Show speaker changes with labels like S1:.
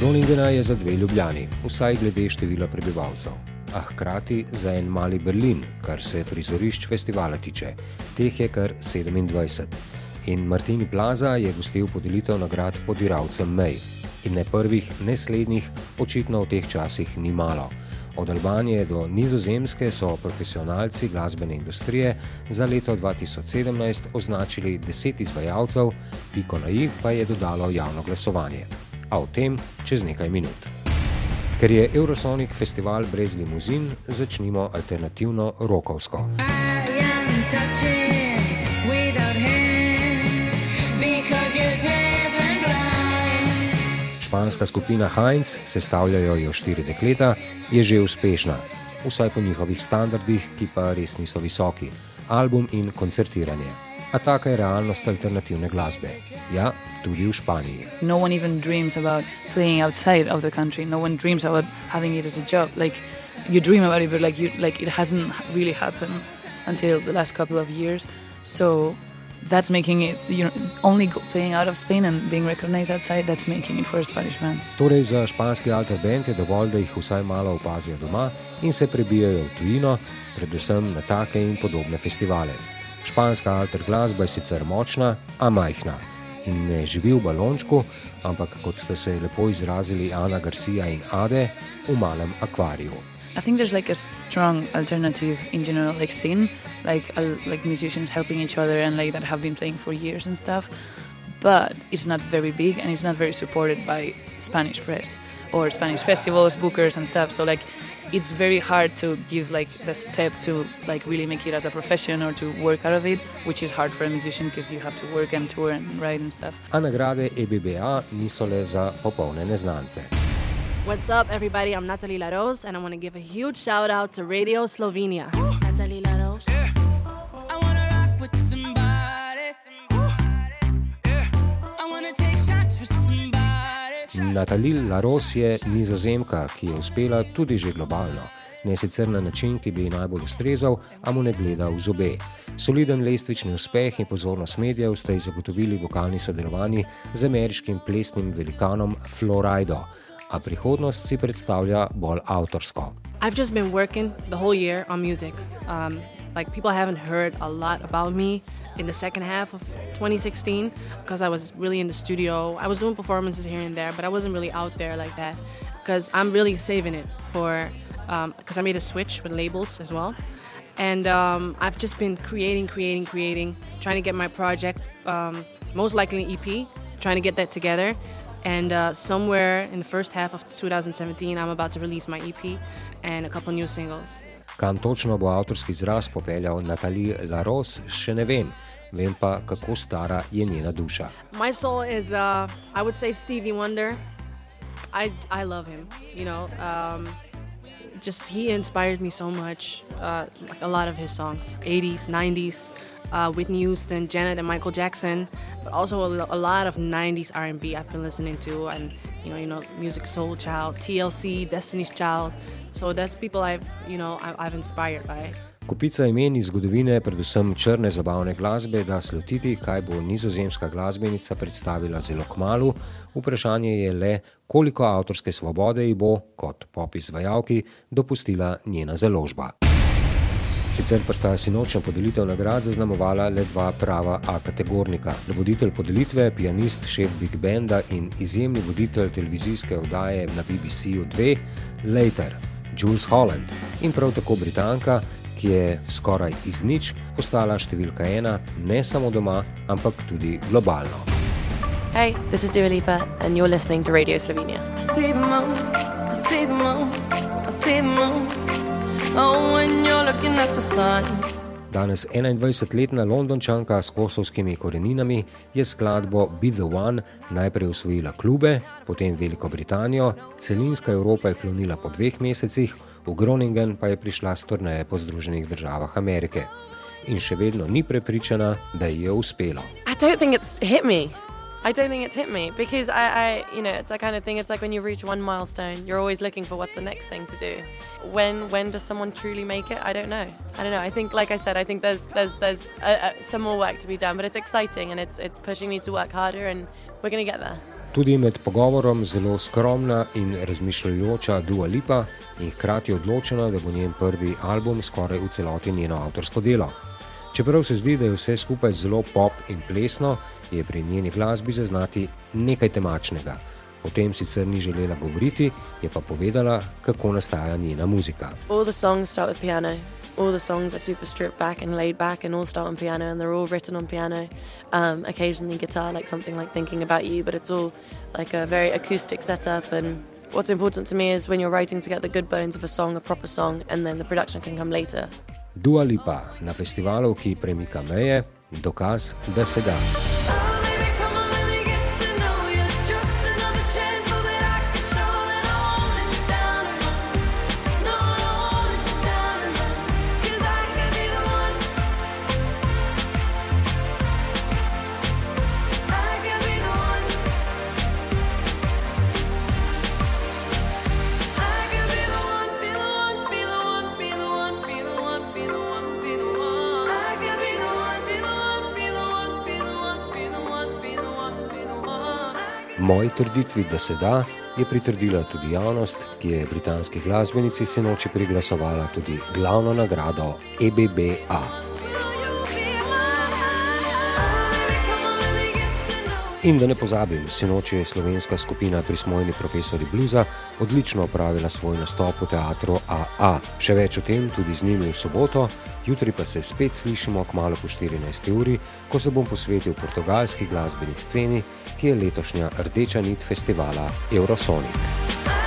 S1: Groningena je za dve ljubljani, vsaj glede števila prebivalcev. A hkrati za en mali Berlin, kar se prizorišč festivala tiče. Teh je kar 27. In Martini Plaza je gostil podelitev nagrad podiravcem May. In ne prvih, ne slednjih, očitno v teh časih ni malo. Od Albanije do Nizozemske so profesionalci glasbene industrije za leto 2017 označili deset izvajalcev, piko na jih pa je dodalo javno glasovanje. A o tem čez nekaj minut. Ker je Eurosonic festival brez limuzin, začnimo alternativno rokovsko. Španska skupina Heinz, sestavljajo jo štiri dekleta, je že uspešna, vsaj po njihovih standardih, ki pa res niso visoki. Album in koncertiranje. A taka je realnost alternativne glasbe. Ja, tudi v Španiji.
S2: No one even dreams about playing outside of the country. No one dreams about having it as a job. Like you dream about it, but like you like it hasn't really happened until the last couple of years. So that's making it, you know, only playing out of Spain and being recognized outside, that's making it for a Spanish band.
S1: Torej, za španski alter band je dovolj, da jih vsaj malo opazijo doma in se prebijajo v tujino, predvsem na take in podobne festivale. Španska alter glasba je sicer močna, a majhna in ne živi v balončku, ampak kot ste se lepo izrazili Ana Garcia in Ade, v malem akvariju.
S2: I think there's like a strong alternative in general, like scene, like uh, like musicians helping each other and like that have been playing for years and stuff. But it's not very big and it's not very supported by Spanish press or Spanish festivals, bookers and stuff. So like it's very hard to give like the step to like really make it as a profession or to work out of it, which is hard for a musician because you have to work and tour and write and stuff.
S1: A nagrade EBBA niso le za popolne neznance.
S3: What's up, everybody? I'm Natalie Laros, and I want to give a huge shout out to Radio Slovenia.
S4: Natalie
S1: Natalil Laros je nizozemka, ki je uspela tudi že globalno. Ne sicer na način, ki bi ji najbolj ustrezal, a mu ne gleda v zobe. Soliden lestvični uspeh in pozornost medijev sta ji zagotovili vokalni sodelovanje z ameriškim plesnim velikanom Florido, a prihodnost si predstavlja bolj avtorsko.
S3: I've just been working the whole year on music. Um, like, people haven't heard a lot about me in the second half of 2016 because I was really in the studio. I was doing performances here and there, but I wasn't really out there like that because I'm really saving it for because I made a switch with labels as well. And um, I've just been creating, creating, creating, trying to get my project, um, most likely an EP, trying to get that together. And uh, somewhere in the first half of 2017, I'm about to release my EP and a couple new singles.
S1: Kam točno bo avtorski izraz popeljal Natalij Laros, še ne vem, vem pa, kako stara je njena duša.
S3: My soul is, uh, I would say, Stevie Wonder. I, I love him, you know. Um, just he inspired me so much. Uh, like a lot of his songs, 80s, 90s, uh, Whitney Houston, Janet, and Michael Jackson, but also a, a lot of 90s R&B I've been listening to, and you know, you know, Music Soul Child, TLC, Destiny's Child. So that's people I've, you know, I've, inspired by.
S1: Kupica imen iz zgodovine, predvsem črne zabavne glasbe, da slutiti, kaj bo nizozemska glasbenica predstavila zelo kmalu. Vprašanje je le, koliko avtorske svobode ji bo, kot pop izvajalki, dopustila njena založba. Sicer pa sta sinočna podelitev nagrad zaznamovala le dva prava A-kategornika. Voditelj podelitve, pianist, šef Big Benda in izjemni voditelj televizijske oddaje na BBC-u 2, Later, Jules Holland in prav tako Britanka, ki je skoraj iz nič postala številka ena ne samo doma, ampak tudi globalno.
S5: Hey, this is Dua Lipa, and you're listening to Radio Slovenia.
S4: I see the moon, I see the moon, I see the moon. Oh, when you're looking at the sun.
S1: Danes 21-letna Londončanka s kosovskimi koreninami je skladbo Be the One najprej usvojila klube, potem Veliko Britanijo, celinska Evropa je klonila po dveh mesecih, v Groningen pa je prišla s turneje po Združenih državah Amerike. In še vedno ni prepričana, da ji je uspelo.
S5: I don't think it's hit me. I don't think it's hit me because I, I, you know, it's that kind of thing. It's like when you reach one milestone, you're always looking for what's the next thing to do. When, when does someone truly make it? I don't know. I don't know. I think, like I said, I think there's, there's, there's uh, uh, some more work to be done, but it's exciting and it's, it's pushing me to work harder, and we're gonna get there.
S1: Tudi med pogovorom zelo skromna in razmišljajoča Dua Lipa in hkrati odločena, da bo njen prvi album skoraj v celoti njeno avtorsko delo. Čeprav se zdi, da je vse skupaj zelo pop in plesno, je pri njeni glasbi zaznati nekaj temačnega. O tem sicer ni želela govoriti, je pa povedala, kako nastaja njena muzika.
S5: All the songs start with piano. all the songs are super stripped back and laid back and all start on piano and they're all written on piano. Um, occasionally guitar, like something like Thinking About You, but it's all like a very acoustic setup. And what's important to me is when you're writing to get the good bones of a song, a proper song, and then the production can come later.
S1: Dua Lipa na festivalu, ki premika meje, dokaz, da se da. Moji trditvi, da se da, je pritrdila tudi javnost, ki je britanski glasbenici se noči priglasovala tudi glavno nagrado EBBA. In da ne pozabim, sinoči je slovenska skupina Prismojni profesori bluza odlično opravila svoj nastop v teatru AA. Še več o tem tudi z njimi v soboto, jutri pa se spet slišimo kmalo po 14. uri, ko se bom posvetil portugalski glasbeni sceni, ki je letošnja rdeča nit festivala Eurosonic.